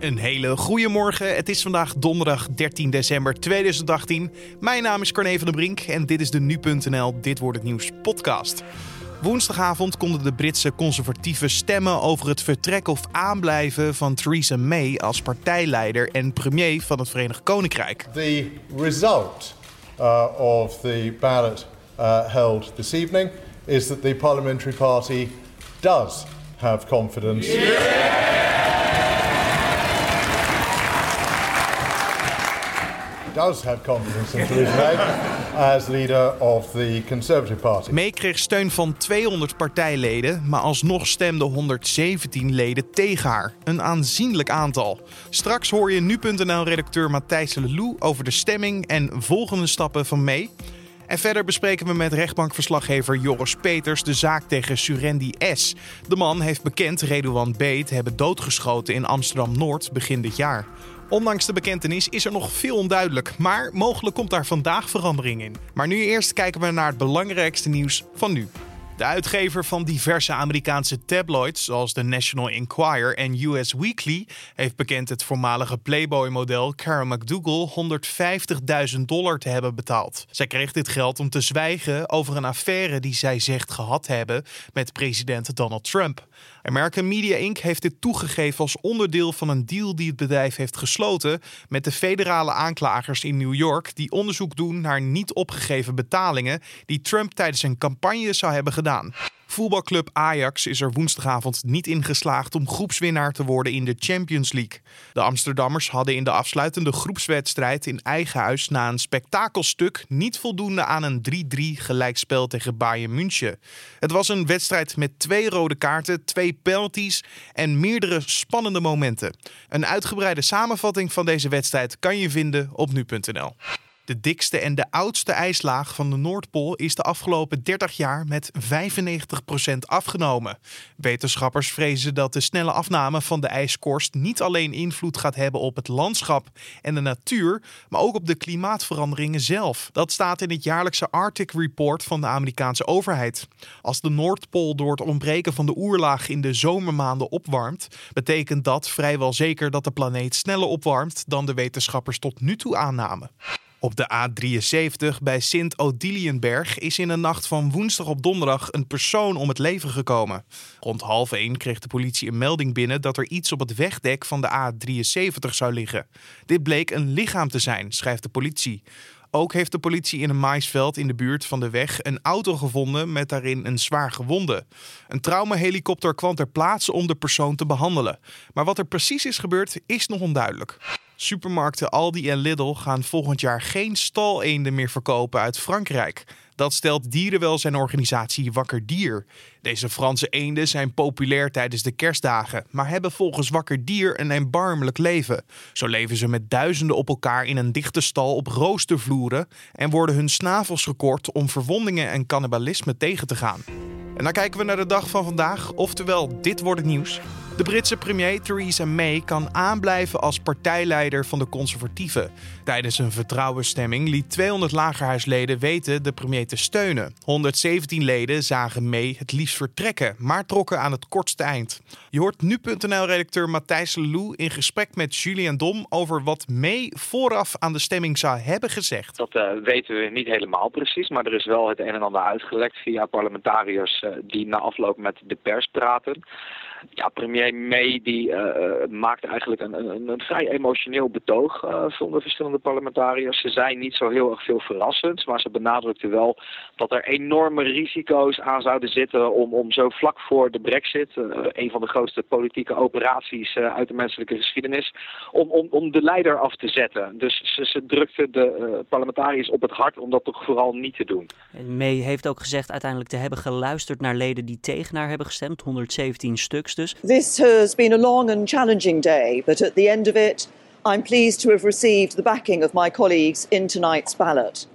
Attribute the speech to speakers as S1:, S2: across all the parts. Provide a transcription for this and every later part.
S1: Een hele goede morgen. Het is vandaag donderdag 13 december 2018. Mijn naam is Carne van der Brink en dit is de Nu.nl Dit Wordt Het Nieuws podcast. Woensdagavond konden de Britse conservatieven stemmen over het vertrek of aanblijven van Theresa May als partijleider en premier van het Verenigd Koninkrijk.
S2: The result uh, of the ballot uh, held this evening is that the parliamentary party does have confidence. Does have confidence in Theresa May as leader of the Conservative Party.
S1: May kreeg steun van 200 partijleden, maar alsnog stemden 117 leden tegen haar. Een aanzienlijk aantal. Straks hoor je nu.nl-redacteur Matthijs Lelou over de stemming en volgende stappen van May. En verder bespreken we met rechtbankverslaggever Joris Peters de zaak tegen Surendi S. De man heeft bekend Redouan B. te hebben doodgeschoten in Amsterdam-Noord begin dit jaar. Ondanks de bekentenis is er nog veel onduidelijk, maar mogelijk komt daar vandaag verandering in. Maar nu eerst kijken we naar het belangrijkste nieuws van nu. De uitgever van diverse Amerikaanse tabloids, zoals de National Enquirer en US Weekly, heeft bekend het voormalige Playboy-model Karen McDougal 150.000 dollar te hebben betaald. Zij kreeg dit geld om te zwijgen over een affaire die zij zegt gehad hebben met president Donald Trump. American Media Inc. heeft dit toegegeven als onderdeel van een deal die het bedrijf heeft gesloten met de federale aanklagers in New York, die onderzoek doen naar niet opgegeven betalingen die Trump tijdens zijn campagne zou hebben gedaan. Voetbalclub Ajax is er woensdagavond niet in geslaagd om groepswinnaar te worden in de Champions League. De Amsterdammers hadden in de afsluitende groepswedstrijd in eigen huis na een spektakelstuk niet voldoende aan een 3-3 gelijkspel tegen Bayern München. Het was een wedstrijd met twee rode kaarten, twee penalties en meerdere spannende momenten. Een uitgebreide samenvatting van deze wedstrijd kan je vinden op nu.nl. De dikste en de oudste ijslaag van de Noordpool is de afgelopen 30 jaar met 95% afgenomen. Wetenschappers vrezen dat de snelle afname van de ijskorst niet alleen invloed gaat hebben op het landschap en de natuur, maar ook op de klimaatveranderingen zelf. Dat staat in het jaarlijkse Arctic Report van de Amerikaanse overheid. Als de Noordpool door het ontbreken van de oerlaag in de zomermaanden opwarmt, betekent dat vrijwel zeker dat de planeet sneller opwarmt dan de wetenschappers tot nu toe aannamen. Op de A73 bij Sint-Odiliënberg is in de nacht van woensdag op donderdag een persoon om het leven gekomen. Rond half één kreeg de politie een melding binnen dat er iets op het wegdek van de A73 zou liggen. Dit bleek een lichaam te zijn, schrijft de politie. Ook heeft de politie in een maisveld in de buurt van de weg een auto gevonden met daarin een zwaar gewonde. Een traumahelikopter kwam ter plaatse om de persoon te behandelen. Maar wat er precies is gebeurd is nog onduidelijk. Supermarkten Aldi en Lidl gaan volgend jaar geen staleenden meer verkopen uit Frankrijk. Dat stelt dierenwelzijnorganisatie Wakker Dier. Deze Franse eenden zijn populair tijdens de kerstdagen, maar hebben volgens Wakker Dier een erbarmelijk leven. Zo leven ze met duizenden op elkaar in een dichte stal op roostervloeren en worden hun snavels gekort om verwondingen en cannibalisme tegen te gaan. En dan kijken we naar de dag van vandaag, oftewel dit wordt het nieuws. De Britse premier Theresa May kan aanblijven als partijleider van de conservatieven. Tijdens een vertrouwensstemming liet 200 lagerhuisleden weten de premier te steunen. 117 leden zagen May het liefst vertrekken, maar trokken aan het kortste eind. Je hoort nu.nl-redacteur Matthijs Lelou in gesprek met Julian Dom over wat May vooraf aan de stemming zou hebben gezegd.
S3: Dat uh, weten we niet helemaal precies, maar er is wel het een en ander uitgelekt via parlementariërs uh, die na afloop met de pers praten ja, premier May die uh, maakte eigenlijk een, een, een, vrij emotioneel betoog uh, van de verschillende parlementariërs. Ze zei niet zo heel erg veel verrassends, maar ze benadrukte wel dat er enorme risico's aan zouden zitten om, om zo vlak voor de brexit, een van de grootste politieke operaties uit de menselijke geschiedenis, om, om, om de leider af te zetten. Dus ze, ze drukte de parlementariërs op het hart om dat toch vooral niet te doen.
S4: En May heeft ook gezegd uiteindelijk te hebben geluisterd naar leden die tegen haar hebben gestemd, 117 stuks
S5: This has been a long and challenging day, but at the end of it, I'm pleased to have received the backing of my colleagues in tonight's ballot.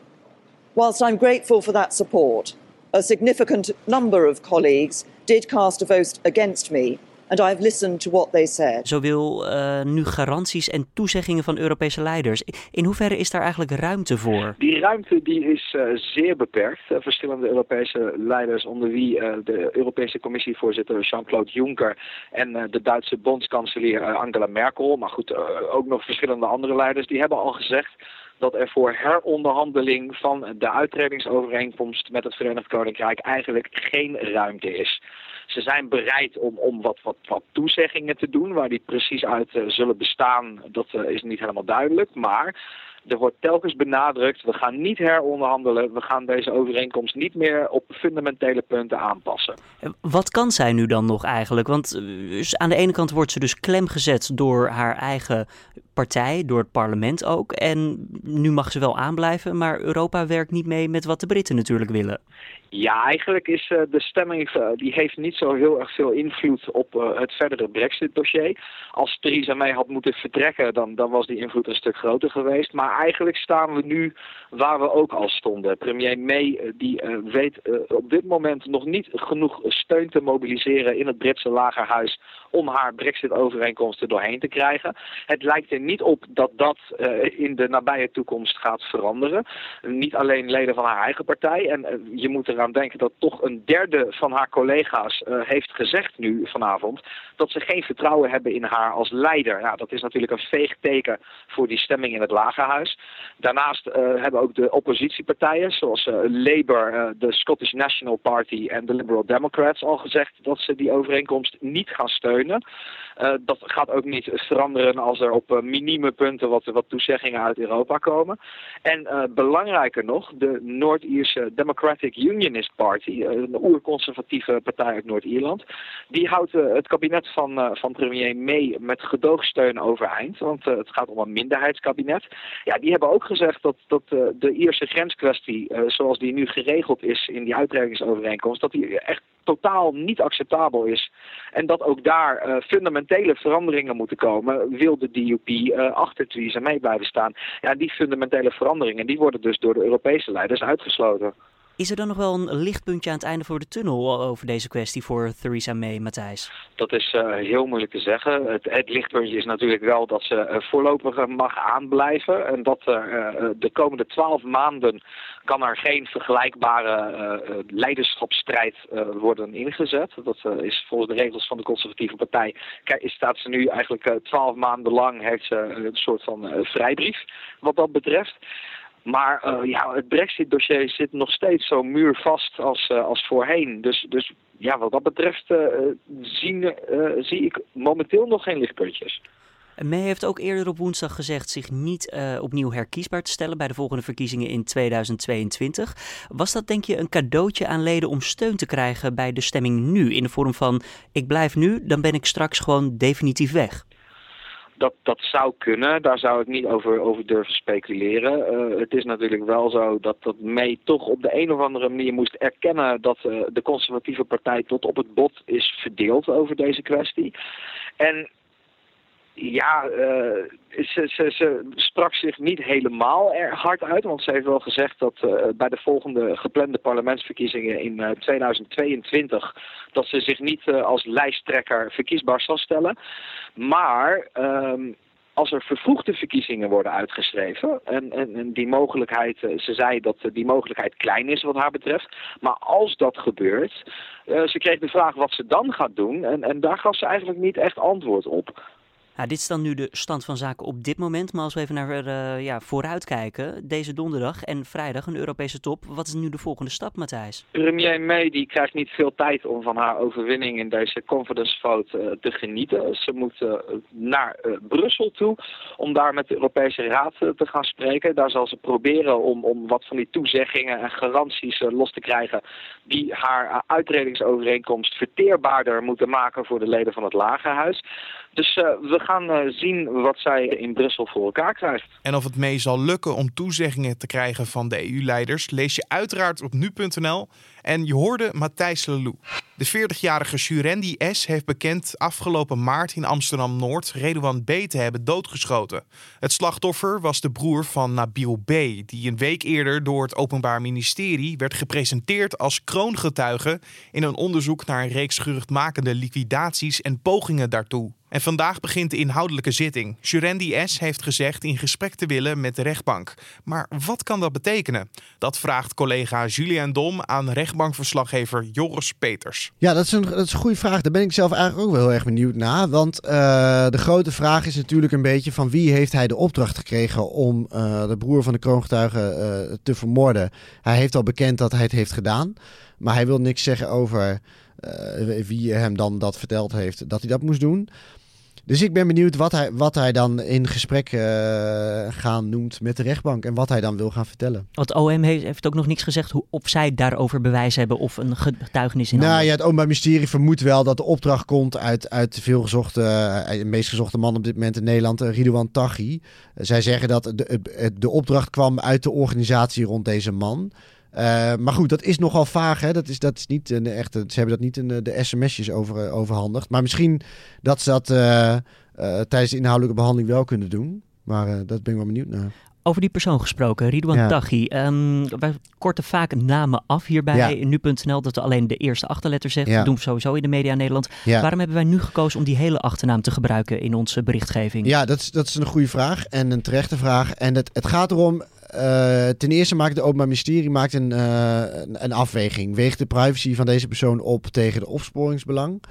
S5: Whilst I'm grateful for that support, a significant number of colleagues did cast a vote against me, and I've listened to what they said.
S4: Zo wil uh, nu garanties en toezeggingen van Europese leiders. In hoeverre is daar eigenlijk ruimte voor?
S3: Die ruimte die is uh, zeer beperkt. Uh, verschillende Europese leiders, onder wie de Europese Commissievoorzitter Jean-Claude Juncker en de Duitse bondskanselier Angela Merkel, maar goed, ook nog verschillende andere leiders, die hebben al gezegd dat er voor heronderhandeling van de uitredingsovereenkomst met het Verenigd Koninkrijk eigenlijk geen ruimte is. Ze zijn bereid om, om wat, wat, wat toezeggingen te doen. Waar die precies uit uh, zullen bestaan, dat uh, is niet helemaal duidelijk. Maar er wordt telkens benadrukt, we gaan niet heronderhandelen. We gaan deze overeenkomst niet meer op fundamentele punten aanpassen.
S4: Wat kan zij nu dan nog eigenlijk? Want uh, aan de ene kant wordt ze dus klem gezet door haar eigen partij, door het parlement ook. En nu mag ze wel aanblijven, maar Europa werkt niet mee met wat de Britten natuurlijk willen.
S3: Ja, eigenlijk is uh, de stemming, uh, die heeft niet zo heel erg veel invloed op uh, het verdere Brexit-dossier. Als Theresa May had moeten vertrekken, dan, dan was die invloed een stuk groter geweest. Maar eigenlijk staan we nu waar we ook al stonden. Premier May die weet op dit moment nog niet genoeg steun te mobiliseren in het Britse lagerhuis om haar Brexit-overeenkomsten doorheen te krijgen. Het lijkt er niet op dat dat in de nabije toekomst gaat veranderen. Niet alleen leden van haar eigen partij. En je moet eraan denken dat toch een derde van haar collega's heeft gezegd nu vanavond dat ze geen vertrouwen hebben in haar als leider. Nou, dat is natuurlijk een veeg teken voor die stemming in het lagerhuis. Daarnaast uh, hebben ook de oppositiepartijen, zoals uh, Labour, de Scottish National Party en de Liberal Democrats al gezegd dat ze die overeenkomst niet gaan steunen. Dat gaat ook niet veranderen als er op minieme punten wat, wat toezeggingen uit Europa komen. En belangrijker nog, de Noord-Ierse Democratic Unionist Party, een oerconservatieve partij uit Noord-Ierland, die houdt het kabinet van, van premier May met gedoogsteun overeind. Want het gaat om een minderheidskabinet. Ja, die hebben ook gezegd dat, dat de Ierse grenskwestie, zoals die nu geregeld is in die uitbreidingsovereenkomst, dat die echt totaal niet acceptabel is. En dat ook daar fundamentele veranderingen moeten komen, wil de DUP achter Theresa May blijven staan. Ja, die fundamentele veranderingen die worden dus door de Europese leiders uitgesloten.
S4: Is er dan nog wel een lichtpuntje aan het einde voor de tunnel over deze kwestie voor Theresa May, Matthijs?
S3: Dat is uh, heel moeilijk te zeggen. Het, lichtpuntje is natuurlijk wel dat ze uh, voorlopig mag aanblijven. En dat uh, de komende twaalf maanden kan er geen vergelijkbare leiderschapsstrijd worden ingezet. Dat is volgens de regels van de conservatieve partij. Kijk, staat ze nu eigenlijk twaalf maanden lang, heeft ze een soort van vrijbrief wat dat betreft. Maar uh, ja, het Brexit-dossier zit nog steeds zo muurvast als, uh, als voorheen. Dus, dus ja, wat dat betreft uh, zien, zie ik momenteel nog geen lichtpuntjes.
S4: May heeft ook eerder op woensdag gezegd zich niet opnieuw herkiesbaar te stellen bij de volgende verkiezingen in 2022. Was dat denk je een cadeautje aan leden om steun te krijgen bij de stemming nu? In de vorm van ik blijf nu, dan ben ik straks gewoon definitief weg
S3: dat, dat zou kunnen. Daar zou ik niet over, over durven speculeren. Uh, het is natuurlijk wel zo dat, dat May toch op de een of andere manier moest erkennen dat uh, de conservatieve partij tot op het bot is verdeeld over deze kwestie. En ja, uh, ze, ze, ze, sprak zich niet helemaal er hard uit, want ze heeft wel gezegd dat uh, bij de volgende geplande parlementsverkiezingen in uh, 2022 dat ze zich niet als lijsttrekker verkiesbaar zal stellen. Maar um, als er vervroegde verkiezingen worden uitgeschreven, en, en, en die mogelijkheid, ze zei dat die mogelijkheid klein is wat haar betreft, maar als dat gebeurt, ze kreeg de vraag wat ze dan gaat doen, en, en daar gaf ze eigenlijk niet echt antwoord op.
S4: Dit is dan nu de stand van zaken op dit moment. Maar als we even naar uh, ja, vooruit kijken. Deze donderdag en vrijdag een Europese top. Wat is nu de volgende stap, Matthijs?
S3: Premier May krijgt niet veel tijd om van haar overwinning in deze confidence vote uh, te genieten. Ze moet uh, naar Brussel toe om daar met de Europese Raad te gaan spreken. Daar zal ze proberen om, om wat van die toezeggingen en garanties los te krijgen. Die haar uitredingsovereenkomst verteerbaarder moeten maken voor de leden van het Lagerhuis. Dus we gaan zien wat zij in Brussel voor elkaar krijgt.
S1: En of het mee zal lukken om toezeggingen te krijgen van de EU-leiders, lees je uiteraard op nu.nl. En je hoorde Matthijs Lelou. De 40-jarige Surendi S. heeft bekend afgelopen maart in Amsterdam-Noord Redouan B. te hebben doodgeschoten. Het slachtoffer was de broer van Nabil B., die een week eerder door het Openbaar Ministerie werd gepresenteerd als kroongetuige in een onderzoek naar een reeks geruchtmakende liquidaties en pogingen daartoe. En vandaag begint de inhoudelijke zitting. Jurendi S. heeft gezegd in gesprek te willen met de rechtbank. Maar wat kan dat betekenen? Dat vraagt collega Julian Dom aan rechtbankverslaggever Joris Peters.
S6: Ja, dat is, een, dat is een goede vraag. Daar ben ik zelf eigenlijk ook wel heel erg benieuwd naar. Want uh, de grote vraag is natuurlijk een beetje van wie heeft hij de opdracht gekregen om uh, de broer van de kroongetuige uh, te vermoorden. Hij heeft al bekend dat hij het heeft gedaan. Maar hij wil niks zeggen over wie hem dan dat verteld heeft dat hij dat moest doen. Dus ik ben benieuwd wat hij, wat hij dan in gesprek uh, gaan noemt met de rechtbank en wat hij dan wil gaan vertellen.
S4: Want OM heeft, heeft ook nog niks gezegd hoe, of zij daarover bewijs hebben of een getuigenis in
S6: Nou ja, het Openbaar Ministerie vermoedt wel dat de opdracht komt uit, uit de veelgezochte, uh, de meest gezochte man op dit moment in Nederland, uh, Ridouan Taghi. zij zeggen dat de, de opdracht kwam uit de organisatie rond deze man. Uh, maar goed, dat is nogal vaag. Hè? Dat is, dat is niet een echte. Ze hebben dat niet in de sms'jes over, overhandigd. Maar misschien dat ze dat tijdens de inhoudelijke behandeling wel kunnen doen. Maar dat ben ik wel benieuwd naar.
S4: Over die persoon gesproken, Ridwan ja. Taghi. Um, wij korten vaak namen af hierbij ja. nu.nl dat we alleen de eerste achterletter zeggen. Ja. Dat doen we sowieso in de media in Nederland. Waarom hebben wij nu gekozen om die hele achternaam te gebruiken in onze berichtgeving?
S6: Ja, dat is, dat is een goede vraag en een terechte vraag. En het, het gaat erom, uh, ten eerste maakt de Openbaar Ministerie maakt een, uh, een afweging. Weegt de privacy van deze persoon op tegen de opsporingsbelang?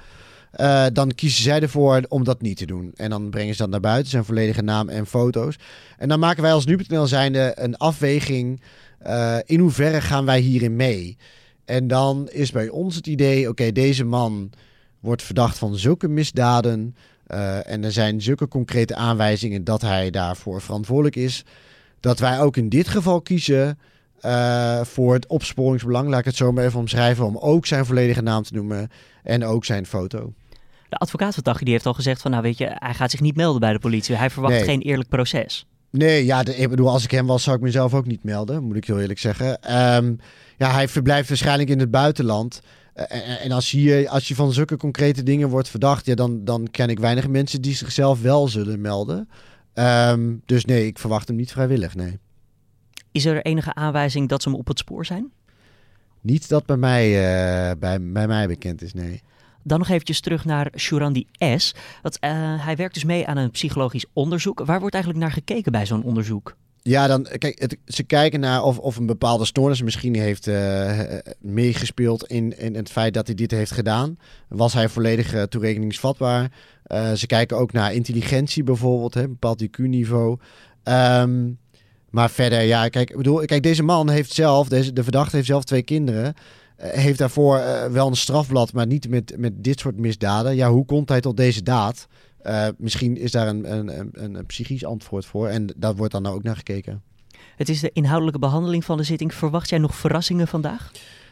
S6: Uh, dan kiezen zij ervoor om dat niet te doen. En dan brengen ze dat naar buiten, zijn volledige naam en foto's. En dan maken wij als nu.nl zijnde een afweging. in hoeverre gaan wij hierin mee? En dan is bij ons het idee: oké, deze man wordt verdacht van zulke misdaden. en er zijn zulke concrete aanwijzingen dat hij daarvoor verantwoordelijk is dat wij ook in dit geval kiezen uh, voor het opsporingsbelang. Laat ik het zo maar even omschrijven. Om ook zijn volledige naam te noemen en ook zijn foto.
S4: De advocaat van Taghi die heeft al gezegd van nou weet je, hij gaat zich niet melden bij de politie. Hij verwacht
S6: nee.
S4: geen eerlijk proces.
S6: Nee, ja, de, ik bedoel, als ik hem was, zou ik mezelf ook niet melden, moet ik heel eerlijk zeggen. Um, ja, hij verblijft waarschijnlijk in het buitenland. Uh, en, en als, je, als je van zulke concrete dingen wordt verdacht, ja, dan, dan ken ik weinig mensen die zichzelf wel zullen melden. Um, dus nee, ik verwacht hem niet vrijwillig, nee.
S4: Is er enige aanwijzing dat ze hem op het spoor zijn?
S6: Niet dat bij mij, uh, bij, bij mij bekend is, nee.
S4: Dan nog eventjes terug naar Shurandi S. Dat, uh, hij werkt dus mee aan een psychologisch onderzoek. Waar wordt eigenlijk naar gekeken bij zo'n onderzoek?
S6: Ja, dan, kijk, ze kijken naar of, of een bepaalde stoornis misschien heeft uh, meegespeeld in, in het feit dat hij dit heeft gedaan. Was hij volledig uh, toerekeningsvatbaar? Uh, ze kijken ook naar intelligentie bijvoorbeeld, hè, bepaald IQ-niveau. Um, maar verder, ja, kijk, ik bedoel, kijk, deze man heeft zelf, deze, de verdachte heeft zelf twee kinderen. heeft daarvoor wel een strafblad, maar niet met, met dit soort misdaden. Ja, hoe komt hij tot deze daad? Uh, misschien is daar een, een, een, een, psychisch antwoord voor en daar wordt dan ook naar gekeken.
S4: Het is de inhoudelijke behandeling van de zitting. Verwacht jij nog verrassingen vandaag?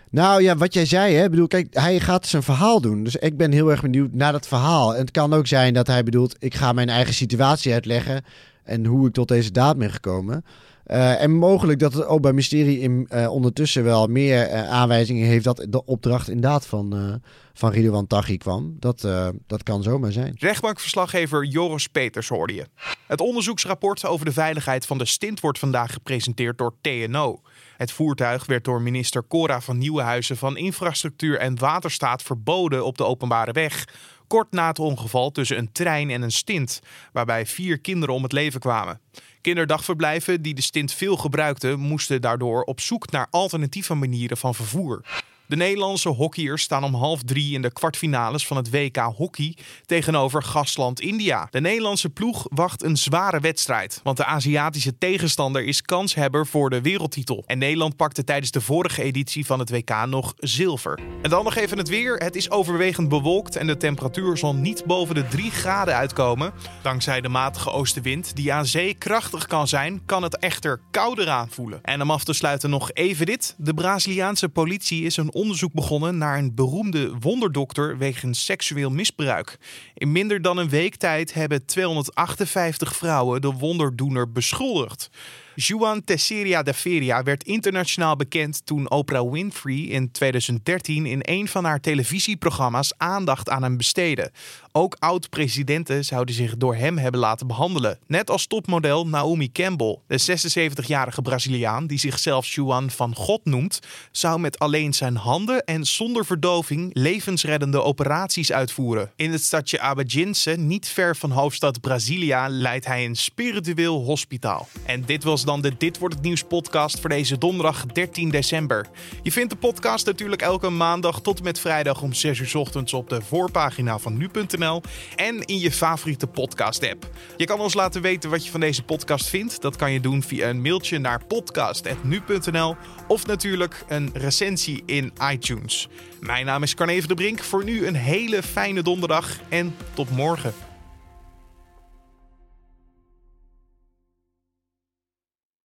S6: Nou ja, wat jij zei, hè, bedoel, kijk, hij gaat zijn verhaal doen. Dus ik ben heel erg benieuwd naar dat verhaal. En het kan ook zijn dat hij bedoelt, ik ga mijn eigen situatie uitleggen en hoe ik tot deze daad ben gekomen. Uh, en mogelijk dat het Openbaar Ministerie in, uh, ondertussen wel meer uh, aanwijzingen heeft dat de opdracht inderdaad van, van Ridouan Taghi kwam. Dat, dat kan zomaar zijn.
S1: Rechtbankverslaggever Joris Peters hoorde je. Het onderzoeksrapport over de veiligheid van de stint wordt vandaag gepresenteerd door TNO. Het voertuig werd door minister Cora van Nieuwenhuizen van Infrastructuur en Waterstaat verboden op de openbare weg. Kort na het ongeval tussen een trein en een stint, waarbij vier kinderen om het leven kwamen. Kinderdagverblijven die de stint veel gebruikten, moesten daardoor op zoek naar alternatieve manieren van vervoer. De Nederlandse hockeyers staan om half drie in de kwartfinales van het WK Hockey tegenover gastland India. De Nederlandse ploeg wacht een zware wedstrijd, want de Aziatische tegenstander is kanshebber voor de wereldtitel. En Nederland pakte tijdens de vorige editie van het WK nog zilver. En dan nog even het weer. Het is overwegend bewolkt en de temperatuur zal niet boven de 3 graden uitkomen. Dankzij de matige oostenwind, die aan zee krachtig kan zijn, kan het echter kouder aanvoelen. En om af te sluiten nog even dit. De Braziliaanse politie is een onderzoek begonnen naar een beroemde wonderdokter wegens seksueel misbruik. In minder dan een week tijd hebben 258 vrouwen de wonderdoener beschuldigd. Juan Tesseria de Feria werd internationaal bekend toen Oprah Winfrey in 2013 in een van haar televisieprogramma's aandacht aan hem besteedde. Ook oud-presidenten zouden zich door hem hebben laten behandelen. Net als topmodel Naomi Campbell, de 76-jarige Braziliaan die zichzelf Juan van God noemt, zou met alleen zijn handen en zonder verdoving levensreddende operaties uitvoeren. In het stadje Abadjinse, niet ver van hoofdstad Brasilia, leidt hij een spiritueel hospitaal. En dit was dan de Dit wordt het nieuws podcast voor deze donderdag 13 december. Je vindt de podcast natuurlijk elke maandag tot en met vrijdag om 6 uur ochtends op de voorpagina van nu.nl en in je favoriete podcast app. Je kan ons laten weten wat je van deze podcast vindt. Dat kan je doen via een mailtje naar podcast@nu.nl of natuurlijk een recensie in iTunes. Mijn naam is Carne de Brink. Voor nu een hele fijne donderdag en tot morgen.